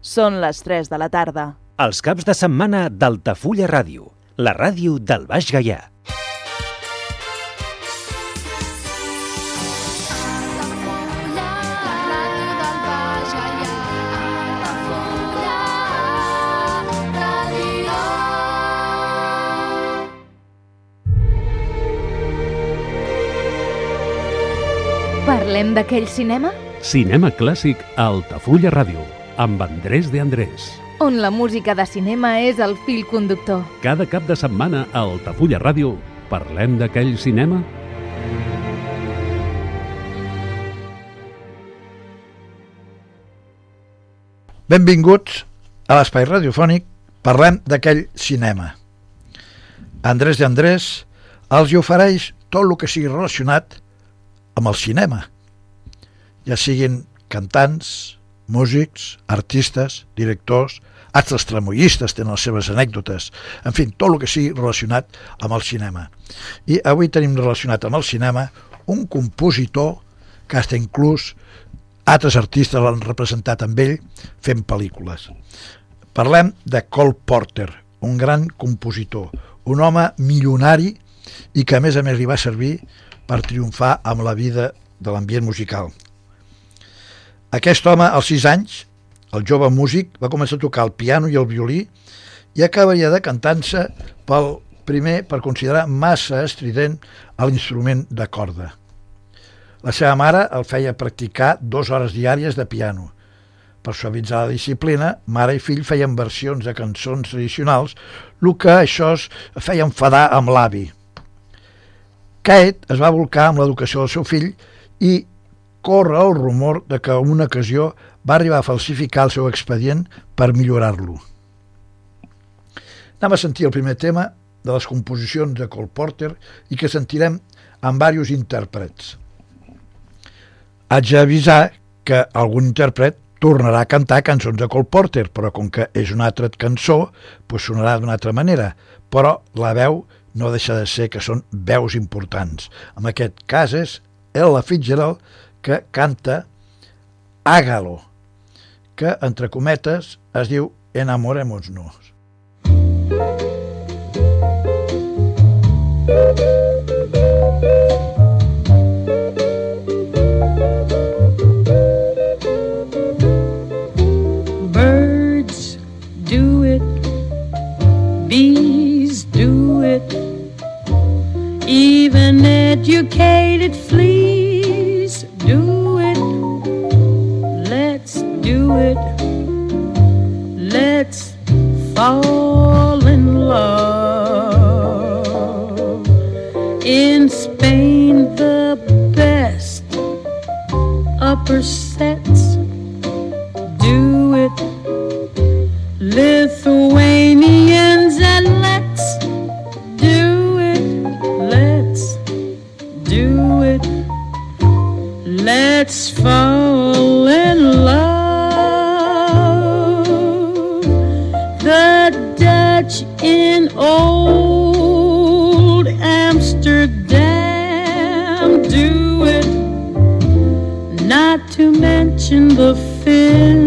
Són les 3 de la tarda. Els caps de setmana d'Altafulla Ràdio, la ràdio del Baix Gaià. Parlem d'aquell cinema? Cinema clàssic a Altafulla Ràdio, amb Andrés de Andrés. On la música de cinema és el fil conductor. Cada cap de setmana a Altafulla Ràdio parlem d'aquell cinema? Benvinguts a l'espai radiofònic Parlem d'aquell cinema. Andrés de Andrés els ofereix tot el que sigui relacionat amb el cinema, ja siguin cantants, músics, artistes, directors, altres tramoyistes tenen les seves anècdotes, en fi, tot el que sigui relacionat amb el cinema. I avui tenim relacionat amb el cinema un compositor que hasta inclús altres artistes l'han representat amb ell fent pel·lícules. Parlem de Cole Porter, un gran compositor, un home milionari i que a més a més li va servir per triomfar amb la vida de l'ambient musical. Aquest home, als 6 anys, el jove músic, va començar a tocar el piano i el violí i acabaria de cantant-se pel primer per considerar massa estrident a l'instrument de corda. La seva mare el feia practicar dues hores diàries de piano. Per suavitzar la disciplina, mare i fill feien versions de cançons tradicionals, el que això es feia enfadar amb l'avi. Kate es va volcar amb l'educació del seu fill i corre el rumor de que en una ocasió va arribar a falsificar el seu expedient per millorar-lo. Anem a sentir el primer tema de les composicions de Cole Porter i que sentirem amb diversos intèrprets. Haig d'avisar que algun intèrpret tornarà a cantar cançons de Cole Porter, però com que és una altra cançó, pues sonarà d'una altra manera. Però la veu no deixa de ser que són veus importants. En aquest cas és Ella Fitzgerald que canta Ágalo, que entre cometes es diu Enamoremos-nos. Birds do it, bees do it, even educated fleas do it. Let's do it. Let's fall in love. In Spain, the best upper the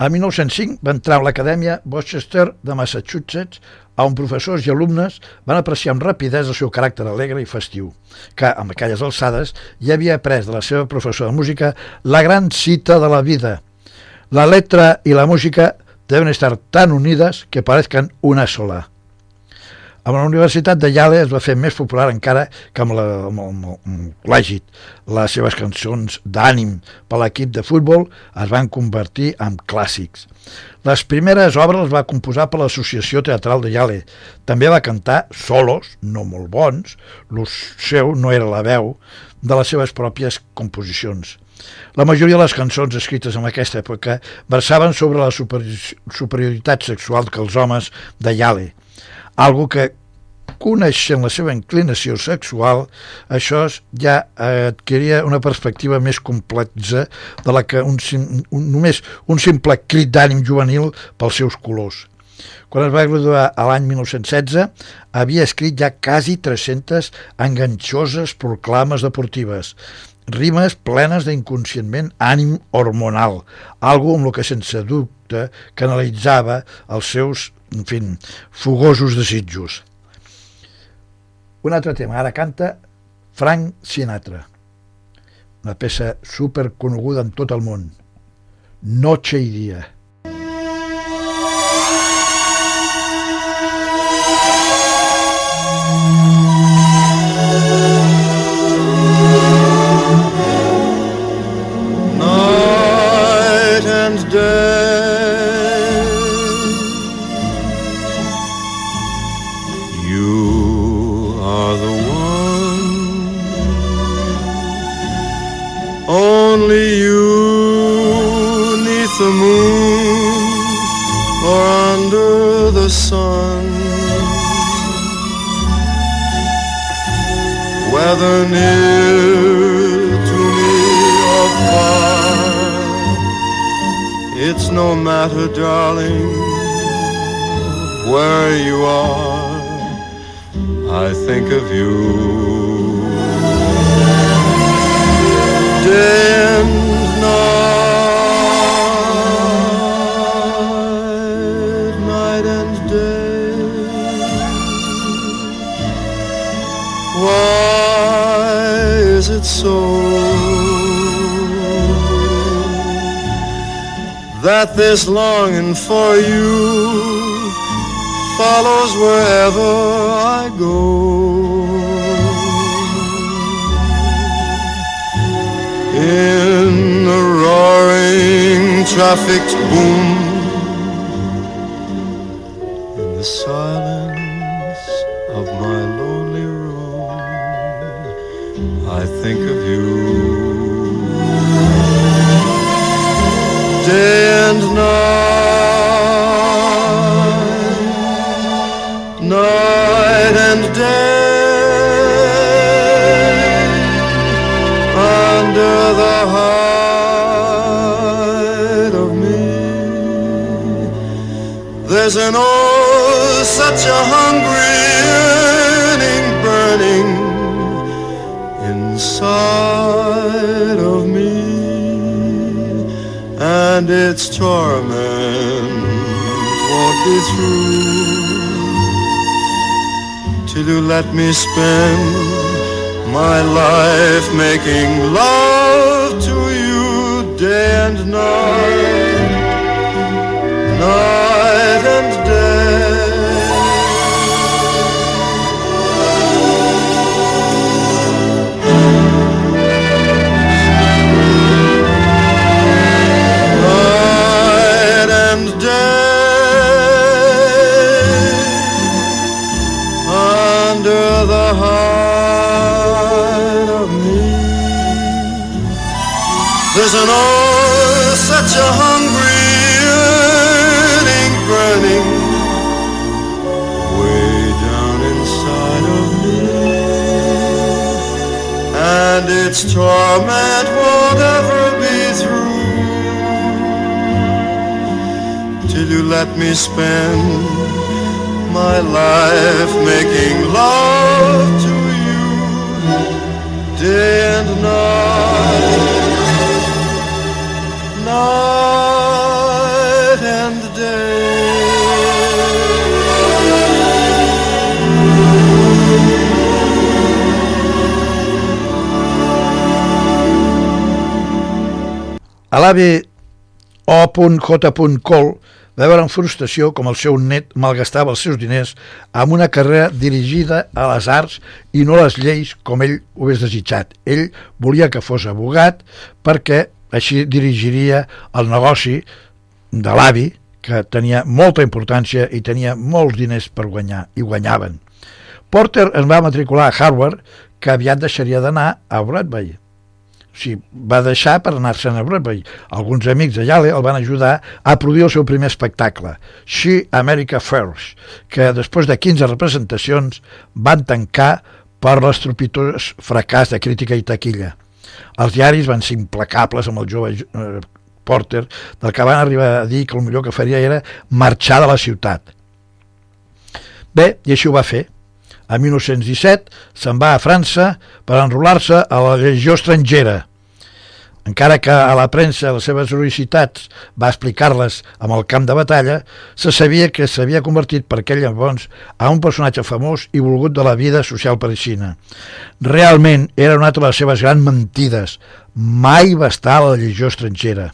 A 1905 va entrar a l'Acadèmia Worcester de Massachusetts on professors i alumnes van apreciar amb rapidesa el seu caràcter alegre i festiu, que, amb aquelles alçades, ja havia après de la seva professora de música la gran cita de la vida. La letra i la música deben estar tan unides que parezcan una sola. Amb la Universitat de Yale es va fer més popular encara que amb, la, amb, el, amb el col·legi. Les seves cançons d'ànim per l'equip de futbol es van convertir en clàssics. Les primeres obres les va composar per l'Associació Teatral de Yale. També va cantar solos, no molt bons, l'ús seu no era la veu, de les seves pròpies composicions. La majoria de les cançons escrites en aquesta època versaven sobre la superi superioritat sexual que els homes de Yale, algo que coneixent la seva inclinació sexual, això ja adquiria una perspectiva més complexa de la que un, un, només un simple crit d'ànim juvenil pels seus colors. Quan es va graduar a l'any 1916, havia escrit ja quasi 300 enganxoses proclames deportives, rimes plenes d'inconscientment ànim hormonal, algo amb el que sense dubte canalitzava els seus, en fi, fogosos desitjos. Un altre tema, ara canta Frank Sinatra, una peça super coneguda en tot el món, Noche i dia. night Whether near to me or far, it's no matter, darling, where you are. I think of you. Day and night, is so that this longing for you follows wherever I go? In the roaring traffic's boom, There's an oh, such a hungry yearning burning inside of me, and its torment won't be through till you let me spend my life making love to you day day and night, night its torment won't ever be through. Till you let me spend my life making love to you day A l'avi O.J. Cole va veure amb frustració com el seu net malgastava els seus diners amb una carrera dirigida a les arts i no a les lleis com ell ho hagués desitjat. Ell volia que fos abogat perquè així dirigiria el negoci de l'avi, que tenia molta importància i tenia molts diners per guanyar, i guanyaven. Porter es va matricular a Harvard, que aviat deixaria d'anar a Broadway. O sigui, va deixar per anar-se'n a Broadway. Alguns amics Yale el van ajudar a produir el seu primer espectacle, She America First, que després de 15 representacions van tancar per l'estropitós fracàs de crítica i taquilla. Els diaris van ser implacables amb el jove eh, Porter, del que van arribar a dir que el millor que faria era marxar de la ciutat. Bé, i així ho va fer. A 1917 se'n va a França per enrolar-se a la legió estrangera. Encara que a la premsa les seves heroïcitats va explicar-les amb el camp de batalla, se sabia que s'havia convertit per aquell llavors a un personatge famós i volgut de la vida social parisina. Realment era una altra de les seves grans mentides. Mai va estar a la legió estrangera.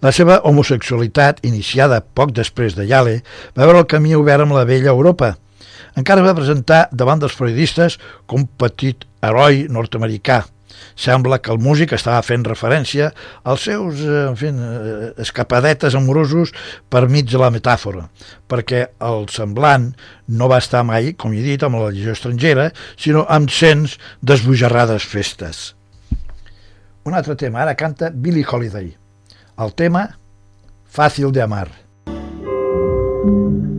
La seva homosexualitat, iniciada poc després de Yale, va veure el camí obert amb la vella Europa. Encara va presentar davant dels periodistes com petit heroi nord-americà. Sembla que el músic estava fent referència als seus eh, en fi, eh, escapadetes amorosos per mig de la metàfora, perquè el semblant no va estar mai, com he dit, amb la legió estrangera, sinó amb cents desbojarrades festes. Un altre tema, ara canta Billie Holiday. El tema Fàcil de amar. You'd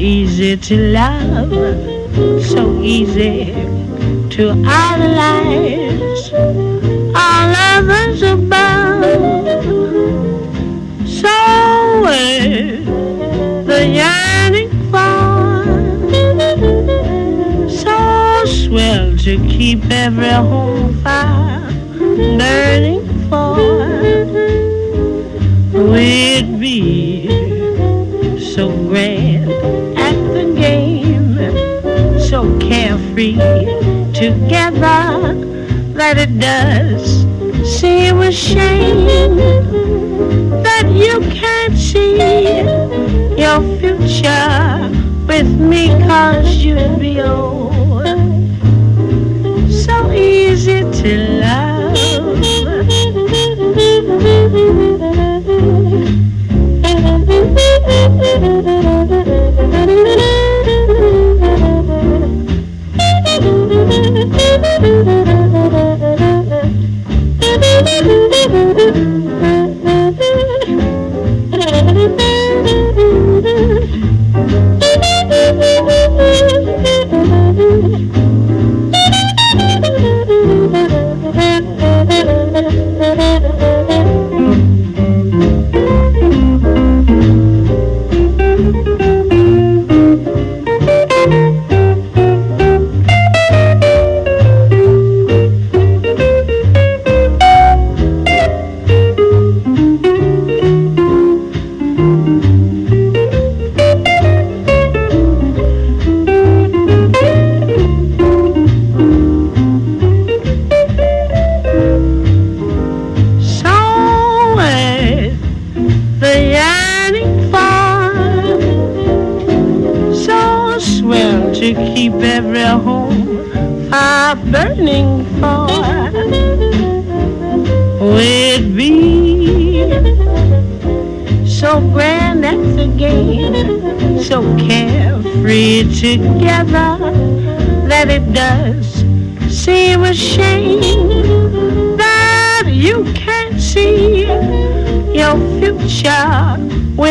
easy to love, so easy to idolize all others above. So where the yearning for, so swell to keep every home fire burning for. Together that it does seem a shame that you can't see your future with me cause you'd be old.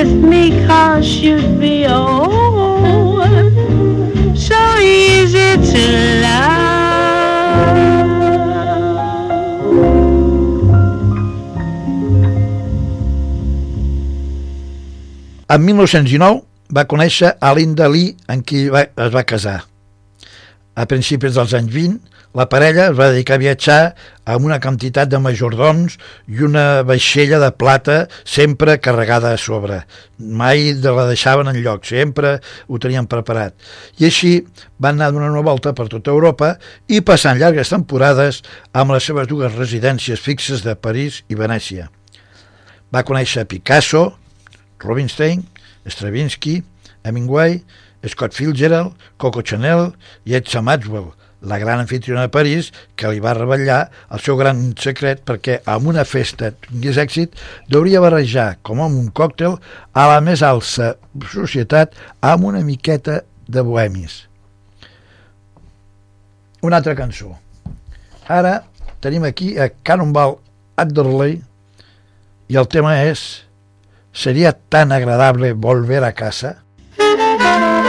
Me cause you'd be oh so easy to love. En 1919 va conèixer a Linda Lee, en qui va, es va casar. A principis dels anys 20, la parella es va dedicar a viatjar amb una quantitat de majordoms i una vaixella de plata sempre carregada a sobre. Mai de la deixaven en lloc, sempre ho tenien preparat. I així van anar donant una volta per tota Europa i passant llargues temporades amb les seves dues residències fixes de París i Venècia. Va conèixer Picasso, Rubinstein, Stravinsky, Hemingway, Scott Fitzgerald, Coco Chanel i Edsa Maxwell, la gran anfitriona de París, que li va revelar el seu gran secret perquè amb una festa tingués èxit deuria barrejar com amb un còctel a la més alça societat amb una miqueta de bohemis. Una altra cançó. Ara tenim aquí a Cannonball Adderley i el tema és Sería tan agradable volver a casa. Per aquell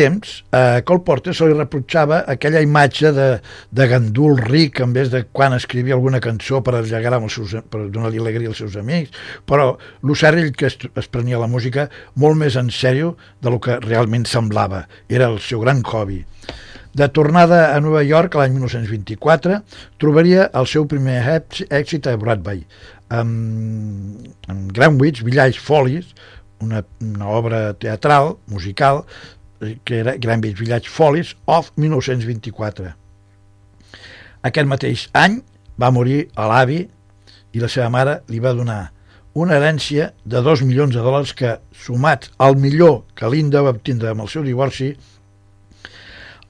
temps, a Cole Porter se li reprotxava aquella imatge de, de gandul ric en vez de quan escrivia alguna cançó per allegar amb els seus, per donar-li alegria als seus amics, però l'Ocerrill que es, es prenia la música molt més en sèrio de lo que realment semblava. Era el seu gran hobby. De tornada a Nova York l'any 1924, trobaria el seu primer èxit a Broadway, amb, amb Greenwich Village Follies, una, una obra teatral, musical, eh, que era Greenwich Village Follies of 1924. Aquest mateix any va morir a l'avi i la seva mare li va donar una herència de 2 milions de dòlars que, sumats al millor que Linda va obtindre amb el seu divorci,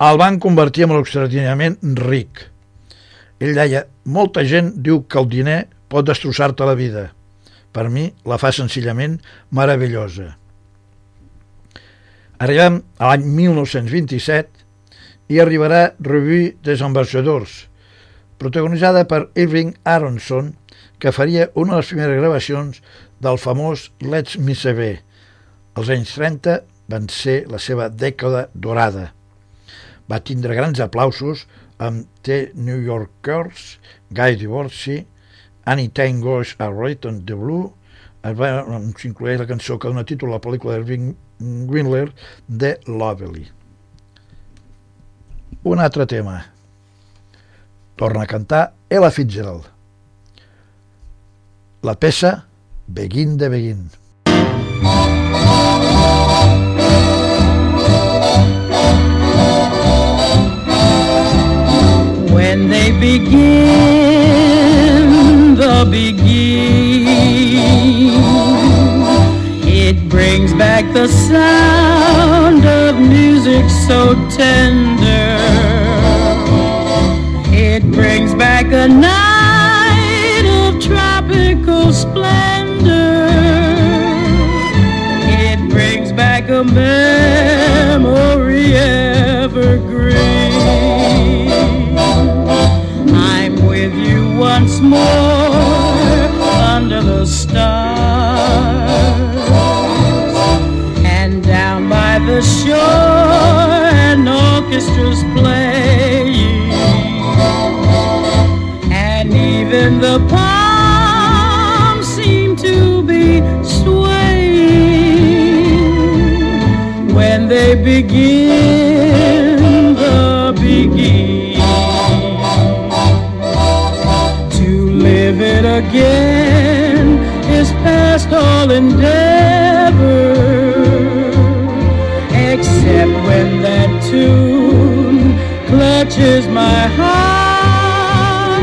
el van convertir en l'extraordinàriament ric. Ell deia, molta gent diu que el diner pot destrossar-te la vida. Per mi la fa senzillament meravellosa. Arribem a l'any 1927 i arribarà Revue des Ambassadors, protagonitzada per Irving Aronson, que faria una de les primeres gravacions del famós Let's Me Saber. Els anys 30 van ser la seva dècada dorada va tindre grans aplausos amb The New Yorkers, Guy Divorci, Anytime Goes a on the Blue, es va incloure la cançó que dona títol a la pel·lícula d'Irving Windler, The Lovely. Un altre tema. Torna a cantar Ella Fitzgerald. La peça Begin de Begin. when they begin the begin. It brings back the sound of music so tender. Shore an orchestra's playing and even the palms seem to be swaying when they begin the begin to live it again is past all endeavor clutches my heart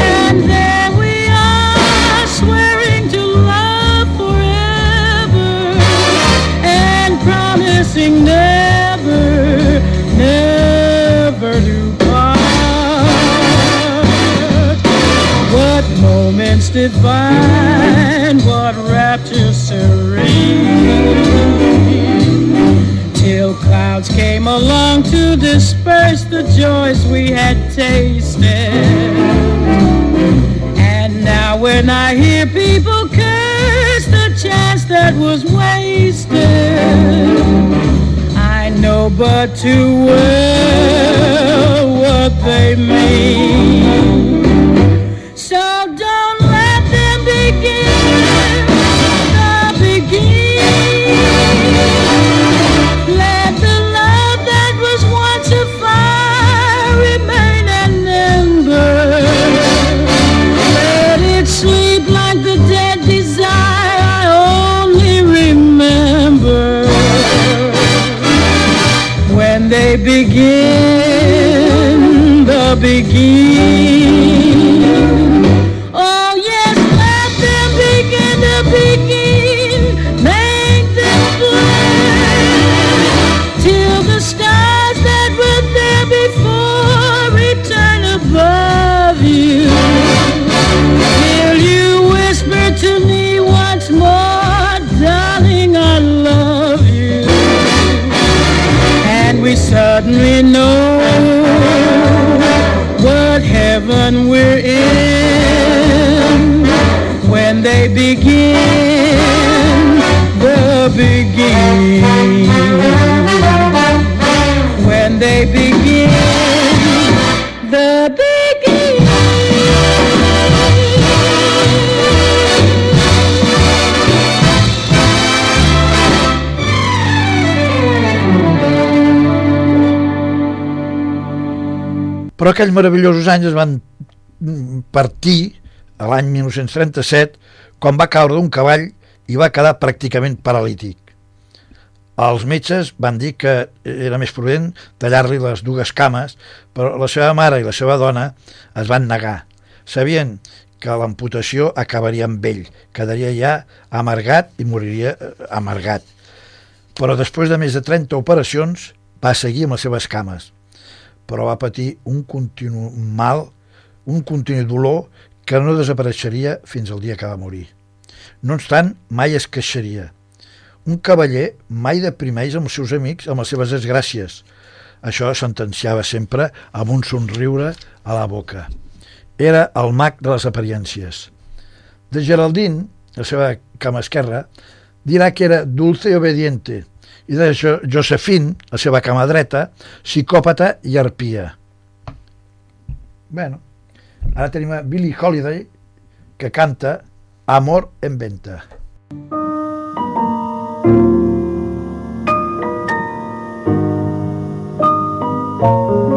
and there we are swearing to love forever and promising never never to part what moments divine, what rapture serene. Clouds came along to disperse the joys we had tasted. And now when I hear people curse the chance that was wasted, I know but too well what they mean. Però aquells meravellosos anys es van partir a l'any 1937 quan va caure d'un cavall i va quedar pràcticament paralític. Els metges van dir que era més prudent tallar-li les dues cames, però la seva mare i la seva dona es van negar. Sabien que l'amputació acabaria amb ell, quedaria ja amargat i moriria eh, amargat. Però després de més de 30 operacions va seguir amb les seves cames, però va patir un continu mal, un continu dolor que no desapareixeria fins al dia que va morir. No obstant, mai es queixaria. Un cavaller mai deprimeix amb els seus amics amb les seves desgràcies. Això sentenciava sempre amb un somriure a la boca. Era el mag de les apariències. De Geraldine, la seva cama esquerra, dirà que era dulce i obediente, i de jo Josephine, la seva cama dreta, psicòpata i arpia. Bueno, ara tenim a Billie Holiday, que canta Amor en venta. love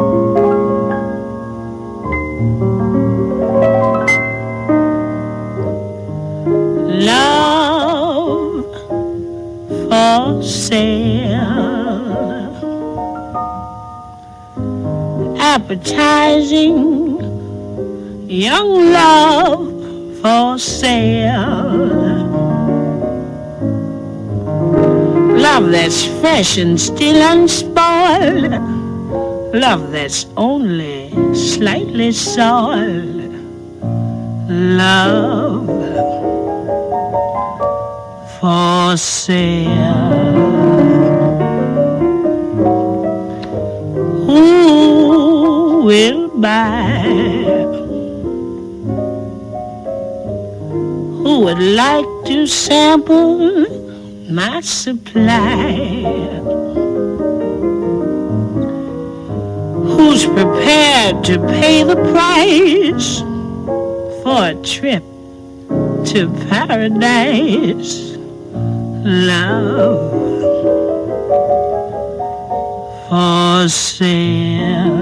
for sale. Appetizing young love for sale. Love that's fresh and still unspoiled. Love that's only slightly soiled. Love for sale. Who will buy? Who would like to sample my supply? Who's prepared to pay the price for a trip to paradise? Love for sale.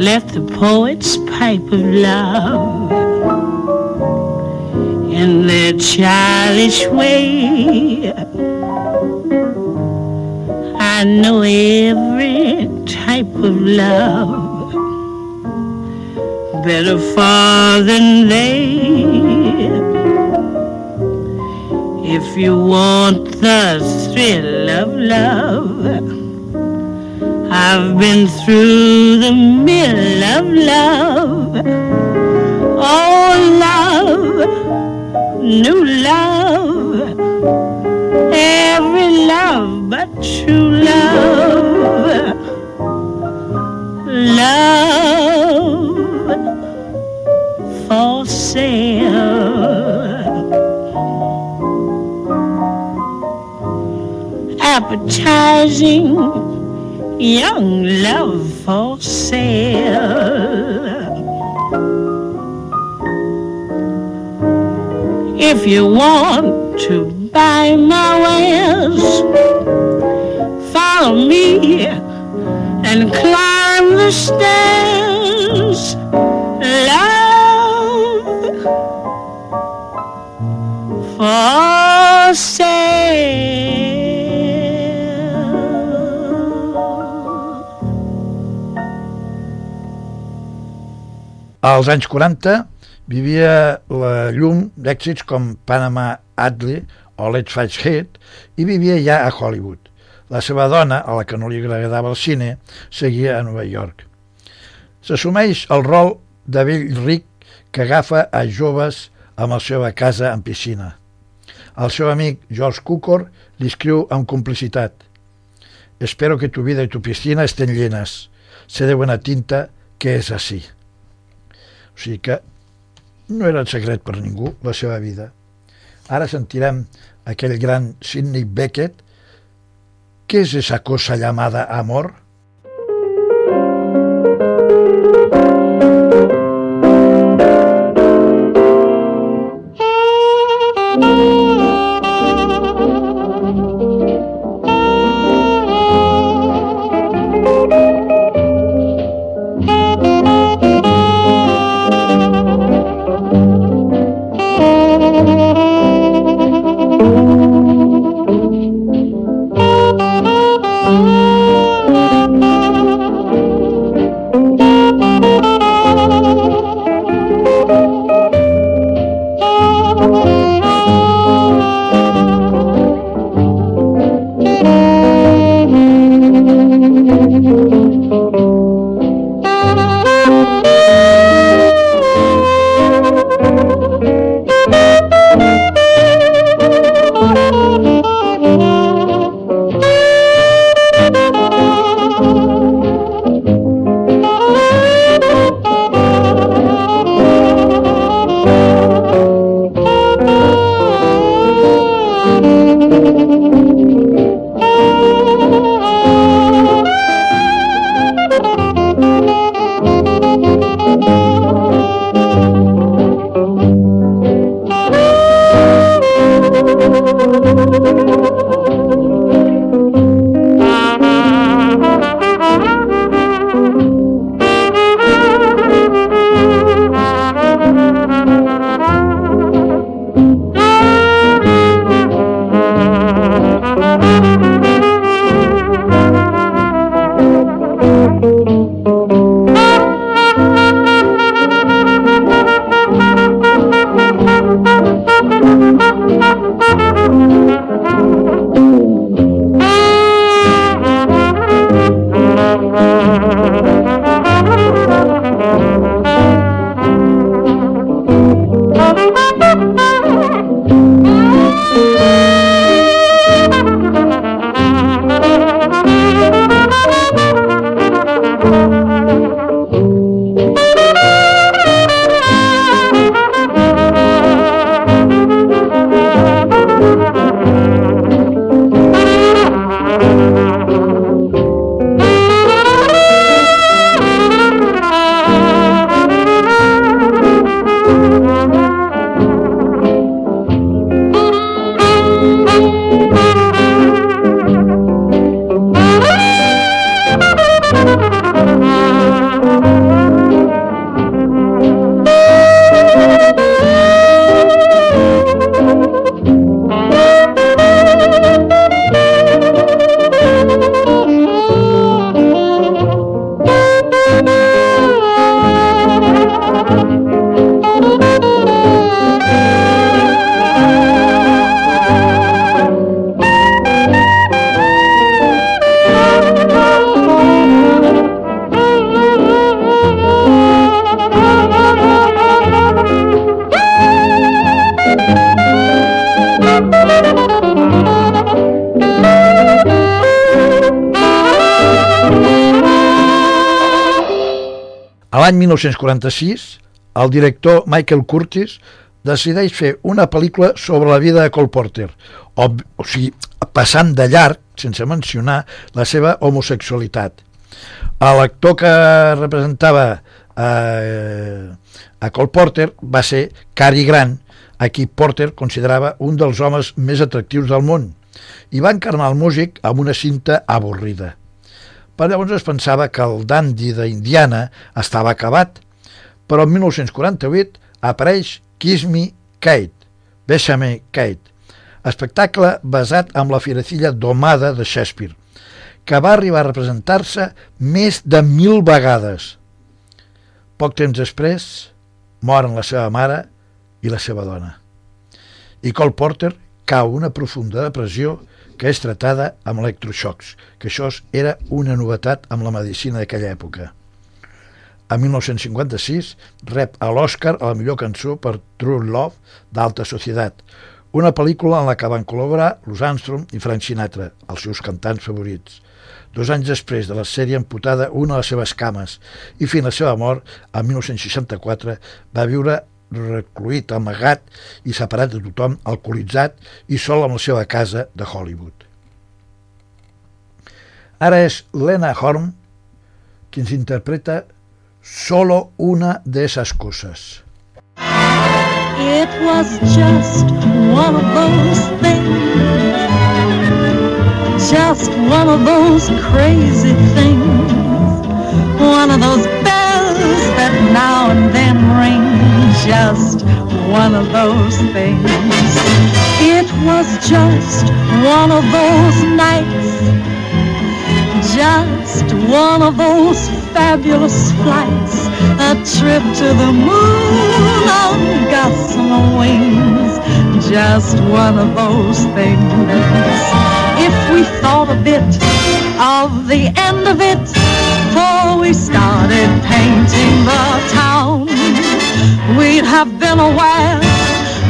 Let the poets pipe of love in their childish way. I know every type of love better far than they. If you want the thrill of love, I've been through the mill of love. Oh, love, new love, Appetizing young love for sale. If you want Als anys 40 vivia la llum d'èxits com Panama Adley o Let's Fight Head i vivia ja a Hollywood. La seva dona, a la que no li agradava el cine, seguia a Nova York. S'assumeix el rol de vell ric que agafa a joves amb la seva casa en piscina. El seu amic George Cukor li escriu amb complicitat Espero que tu vida y tu piscina estén llenas. Sé de buena tinta que és així. Sigui que no era en secret per ningú la seva vida. Ara sentirem aquell gran Sidney Beckett. ¿Qué es esa cosa llamada amor? L'any 1946, el director Michael Curtis decideix fer una pel·lícula sobre la vida de Cole Porter, o, o sigui, passant de llarg, sense mencionar la seva homosexualitat. L'actor que representava eh, a Cole Porter va ser Cary Grant, a qui Porter considerava un dels homes més atractius del món, i va encarnar el músic amb una cinta avorrida. Per llavors es pensava que el dandy d'Indiana estava acabat, però en 1948 apareix Kiss Me Kate, Bésame Kate, espectacle basat en la firecilla domada de Shakespeare, que va arribar a representar-se més de mil vegades. Poc temps després, moren la seva mare i la seva dona. I Cole Porter cau una profunda depressió que és tratada amb electroxocs, que això era una novetat amb la medicina d'aquella època. En 1956 rep a l'Oscar a la millor cançó per True Love d'Alta Societat, una pel·lícula en la que van col·laborar Louis Armstrong i Frank Sinatra, els seus cantants favorits. Dos anys després de la sèrie amputada una de les seves cames i fins a la seva mort, en 1964, va viure recluït, amagat i separat de tothom, alcoholitzat i sol amb la seva casa de Hollywood. Ara és Lena Horn qui ens interpreta solo una de esas cosas. It was just one of those things, just one of those crazy things, one of those just one of those things. It was just one of those nights, just one of those fabulous flights, a trip to the moon on gossamer wings, just one of those things. If we thought a bit of the end of it before we started painting the town, we'd have been aware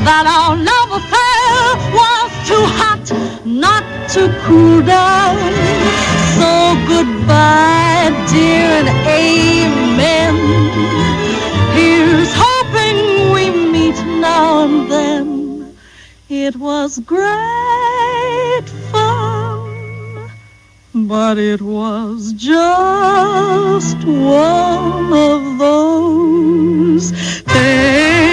that our love affair was too hot not to cool down. So goodbye, dear, and amen. Here's hoping we meet now and then. It was great but it was just one of those things.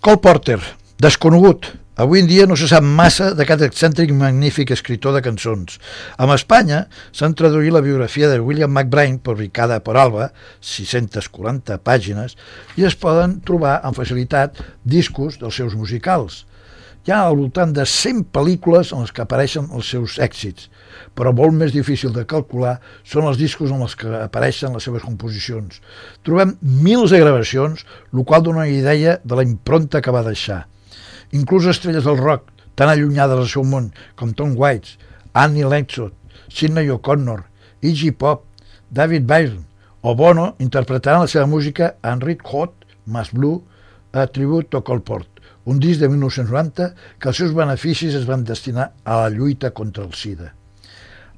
Cole Porter, desconegut. Avui en dia no se sap massa d'aquest excèntric magnífic escritor de cançons. En Espanya s'han traduït la biografia de William McBride, publicada per Alba, 640 pàgines, i es poden trobar amb facilitat discos dels seus musicals. Hi ha al voltant de 100 pel·lícules en les que apareixen els seus èxits, però molt més difícil de calcular són els discos en els que apareixen les seves composicions. Trobem mils de gravacions, el qual dona una idea de la impronta que va deixar. Inclús estrelles del rock, tan allunyades del seu món com Tom Waits, Annie Lennox, Sidney O'Connor, Iggy Pop, David Byrne o Bono interpretaran la seva música en Red Hot Mass Blue a Tribute to Colport, un disc de 1990 que els seus beneficis es van destinar a la lluita contra el SIDA.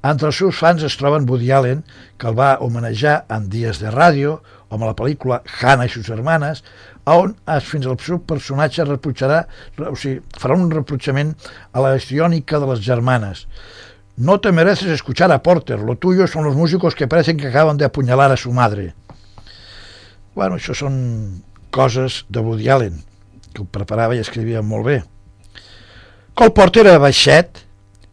Entre els seus fans es troben Woody Allen, que el va homenajar en Dies de Ràdio, o amb la pel·lícula Hannah i sus hermanes, on es, fins al seu personatge reprotxarà, o sigui, farà un reprotxament a la histriònica de les germanes. No te mereces escuchar a Porter, lo tuyo son los músicos que parecen que acaban de apuñalar a su madre. Bueno, això són coses de Woody Allen, que ho preparava i escrivia molt bé. Cole Porter era baixet,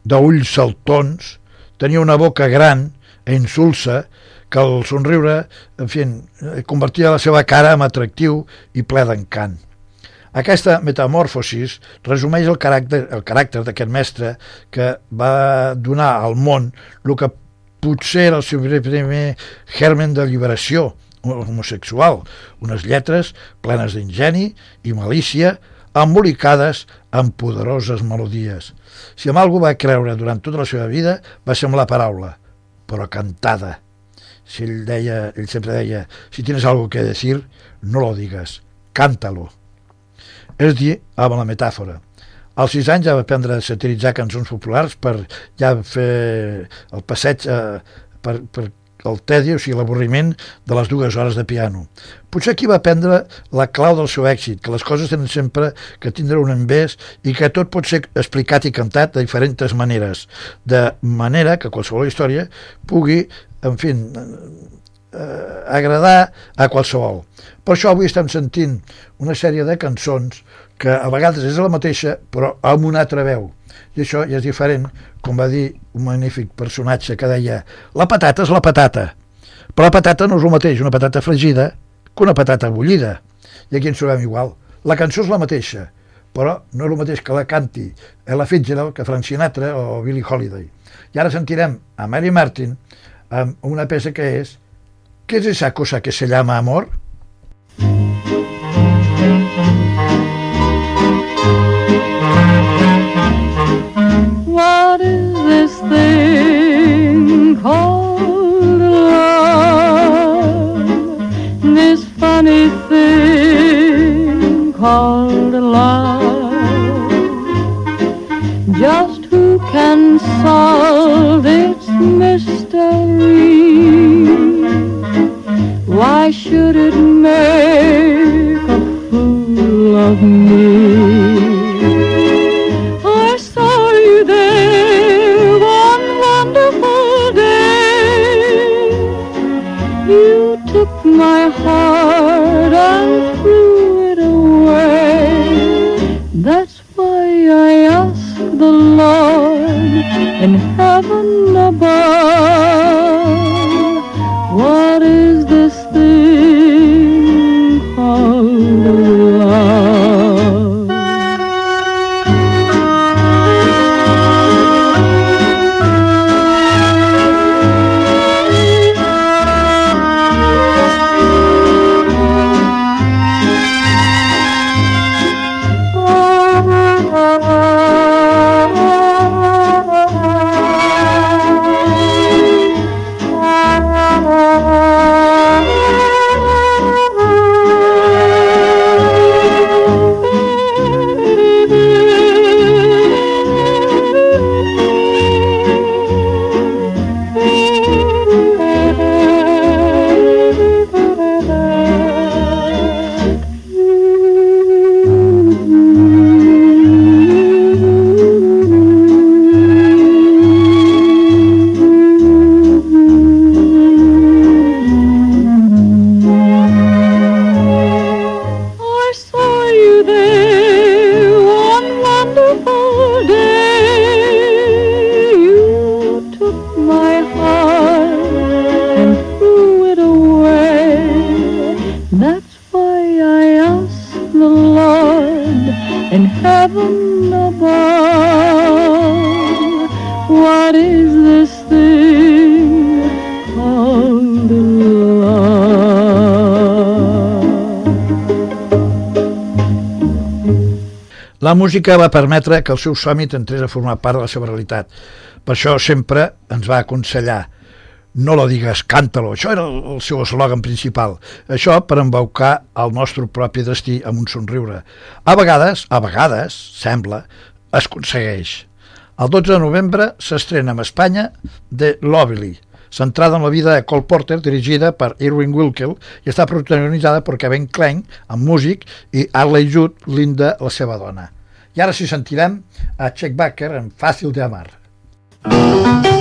d'ulls saltons, tenia una boca gran e insulsa, que el somriure, en fi, convertia la seva cara en atractiu i ple d'encant. Aquesta metamorfosis resumeix el caràcter, el caràcter d'aquest mestre que va donar al món el que potser era el seu primer germen de liberació homosexual, unes lletres plenes d'ingeni i malícia, embolicades amb poderoses melodies. Si amb algú va creure durant tota la seva vida va ser amb la paraula, però cantada. si ell deia, ell sempre deia, si tienes algo que decir, no lo digas, cántalo. És dir, amb la metàfora. Als sis anys ja va aprendre a satiritzar cançons populars per ja fer el passeig eh, per, per el tedi, o sigui, l'avorriment de les dues hores de piano. Potser aquí va aprendre la clau del seu èxit, que les coses tenen sempre que tindre un envés i que tot pot ser explicat i cantat de diferents maneres, de manera que qualsevol història pugui, en fi, eh, agradar a qualsevol. Per això avui estem sentint una sèrie de cançons que a vegades és la mateixa però amb una altra veu i això ja és diferent, com va dir un magnífic personatge que deia la patata és la patata però la patata no és el mateix una patata fregida que una patata bullida. I aquí ens trobem igual. La cançó és la mateixa però no és el mateix que la canti Ella Fitzgerald que Frank Sinatra o Billie Holiday. I ara sentirem a Mary Martin amb una peça que és ¿Qué es esa cosa que se llama amor? What this thing called love? This funny thing called love. Just who can solve its mystery? Why should it make a fool of me? The Lord in heaven above, La música va permetre que el seu somni entrés a formar part de la seva realitat. Per això sempre ens va aconsellar no lo digues, càntalo. Això era el seu eslògan principal. Això per embaucar el nostre propi destí amb un somriure. A vegades, a vegades, sembla, es aconsegueix. El 12 de novembre s'estrena a Espanya The Lovely, centrada en la vida de Cole Porter, dirigida per Irwin Wilkel i està protagonitzada per Kevin Kline, amb músic, i Arley Judd, Linda, la seva dona. I ara sí sentirem a Chuck Baker en Fàcil de amar. Thank you.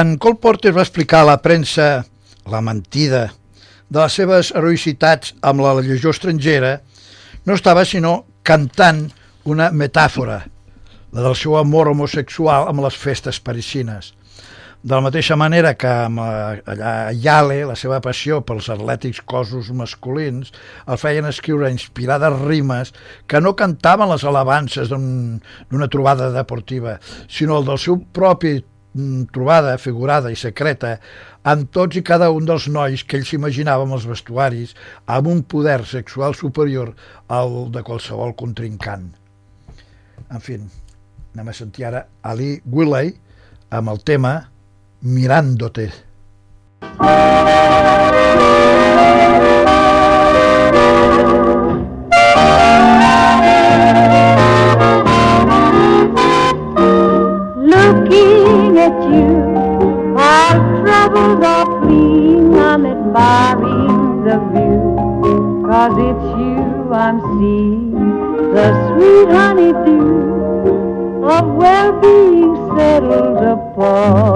Quan Cole Porter va explicar a la premsa la mentida de les seves heroïcitats amb la legió estrangera, no estava sinó cantant una metàfora, la del seu amor homosexual amb les festes parisines. De la mateixa manera que amb allà Yale, la seva passió pels atlètics cossos masculins el feien escriure inspirades rimes que no cantaven les alabances d'una un, trobada deportiva, sinó el del seu propi trobada figurada i secreta amb tots i cada un dels nois que ell s'imaginava amb els vestuaris amb un poder sexual superior al de qualsevol contrincant. En fi, anem a sentir ara Ali Willey amb el tema mirándote. Looking at you, all troubles are fleeing. I'm admiring the view, cause it's you I'm seeing, the sweet honeydew of well-being settled upon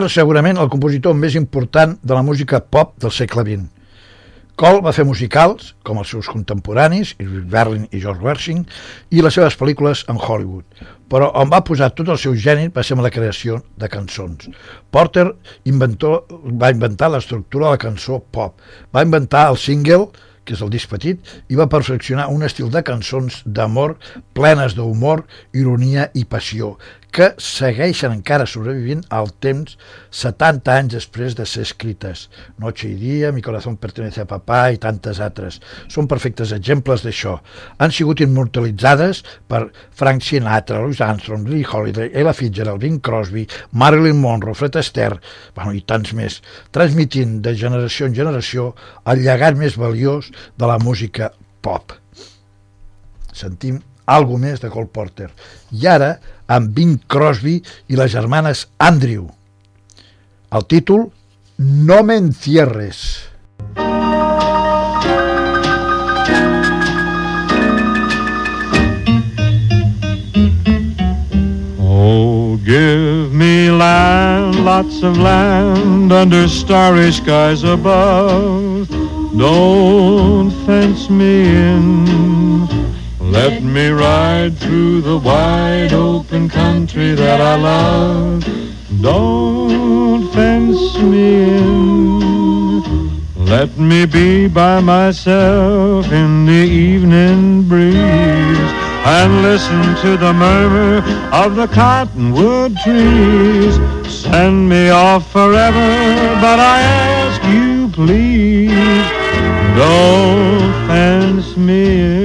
Porter segurament el compositor més important de la música pop del segle XX. Cole va fer musicals, com els seus contemporanis, Berlin i George Gershwin, i les seves pel·lícules en Hollywood, però on va posar tot el seu geni va ser amb la creació de cançons. Porter inventor, va inventar l'estructura de la cançó pop, va inventar el single, que és el disc petit, i va perfeccionar un estil de cançons d'amor plenes d'humor, ironia i passió, que segueixen encara sobrevivint al temps 70 anys després de ser escrites. Noche y día, Mi corazón pertenece a papá i tantes altres. Són perfectes exemples d'això. Han sigut immortalitzades per Frank Sinatra, Louis Armstrong, Lee Holiday, Ella Fitzgerald, Bing Crosby, Marilyn Monroe, Fred Astaire, bueno, i tants més, transmitint de generació en generació el llegat més valiós de la música pop. Sentim algo més de Cole Porter. I ara, amb Bing Crosby i les germanes Andrew. El títol, No me encierres. Oh, give me land, lots of land under starry skies above. Don't fence me in. Let me ride through the wide open country that I love. Don't fence me in. Let me be by myself in the evening breeze and listen to the murmur of the cottonwood trees. Send me off forever, but I ask you please, don't fence me in.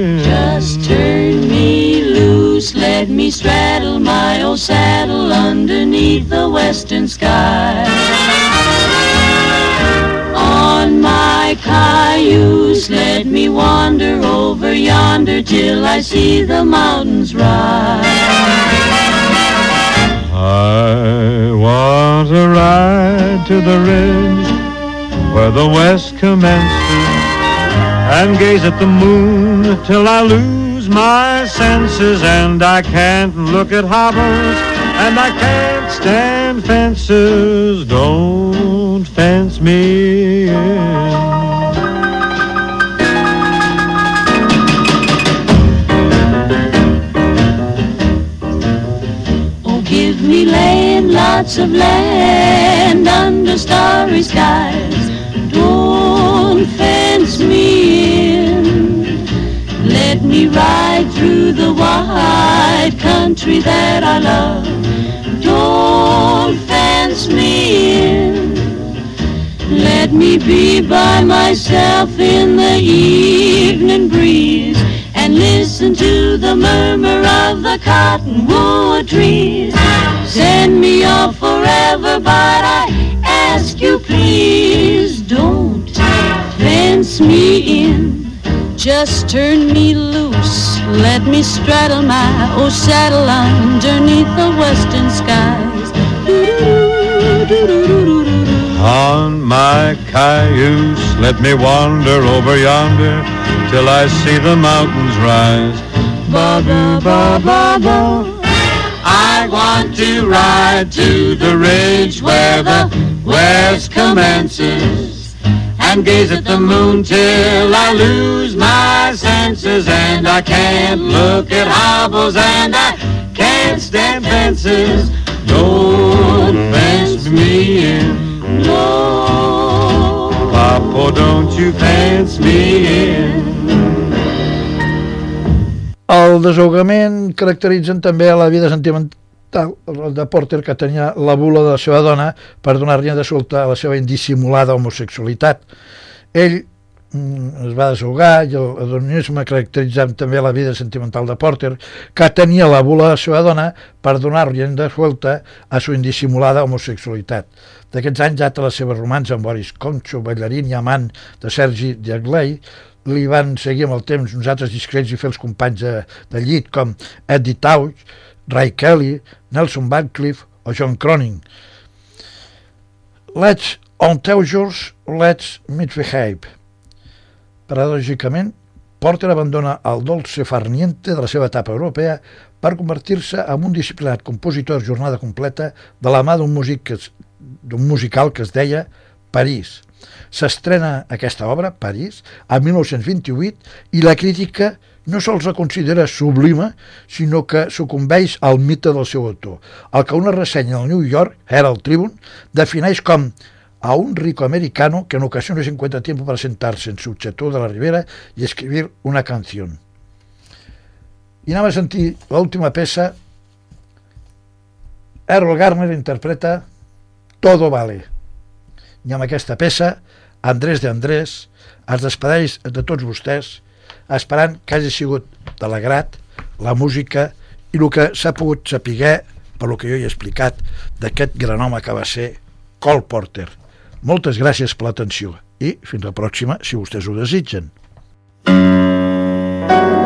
Let me straddle my old saddle underneath the western sky. On my cayuse, let me wander over yonder till I see the mountains rise. I want to ride to the ridge where the west commences and gaze at the moon till I lose my senses and I can't look at hobbles and I can't stand fences. Don't fence me in. Oh, give me land, lots of land under starry skies. Don't fence me in. Let me ride through the wide country that I love. Don't fence me in. Let me be by myself in the evening breeze and listen to the murmur of the cottonwood trees. Send me off forever, but I ask you please don't fence me in. Just turn me loose, let me straddle my old saddle underneath the western skies. On my cayuse, let me wander over yonder till I see the mountains rise. ba ba ba ba ba. I want to ride to the ridge where the west commences and gaze at the moon till I lose my senses and I can't look at hobbles and I can't stand fences. Don't fence me in. No. Papa, don't you fence me in. El desahogament caracteritzen també la vida sentimental de Porter que tenia la bula de la seva dona per donar rienda solta a la seva indissimulada homosexualitat. Ell mm, es va desahogar i el hedonisme caracteritzant també la vida sentimental de Porter que tenia la bula de la seva dona per donar rienda suelta a su indissimulada homosexualitat. D'aquests anys data la seva romança amb Boris Concho, ballarín i amant de Sergi Diagley, li van seguir amb el temps uns altres discrets i fels companys de, de llit com Eddie Tauch, Ray Kelly, Nelson Radcliffe o John Cronin. Let's on Teujurs, let's misbehave. Paradògicament, Porter abandona el dolce farniente de la seva etapa europea per convertir-se en un disciplinat compositor jornada completa de la mà d'un músic d'un musical que es deia París. S'estrena aquesta obra, París, a 1928 i la crítica no sols la considera sublima, sinó que sucumbeix al mite del seu autor, el que una ressenya al New York, Herald Tribune, defineix com a un rico americano que en ocasiones encuentra tiempo para sentarse en su chateau de la Ribera y escribir una canción. I anem a sentir l'última peça. Errol Garner interpreta Todo vale. I amb aquesta peça, Andrés de Andrés es despedeix de tots vostès esperant que hagi sigut de l'agrat la música i el que s'ha pogut saber per lo que jo he explicat d'aquest gran home que va ser Cole Porter. Moltes gràcies per l'atenció i fins la pròxima si vostès ho desitgen. Parlem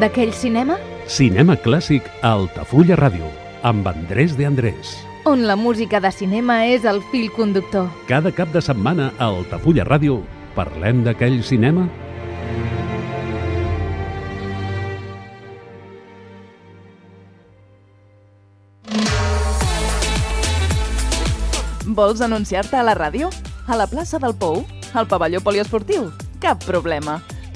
d'aquell cinema Cinema clàssic a Altafulla Ràdio, amb Andrés de Andrés. on la música de cinema és el fil conductor. Cada cap de setmana a Altafulla Ràdio parlem d'aquell cinema Vols anunciar-te a la ràdio? A la plaça del Pou? Al pavelló poliesportiu? Cap problema.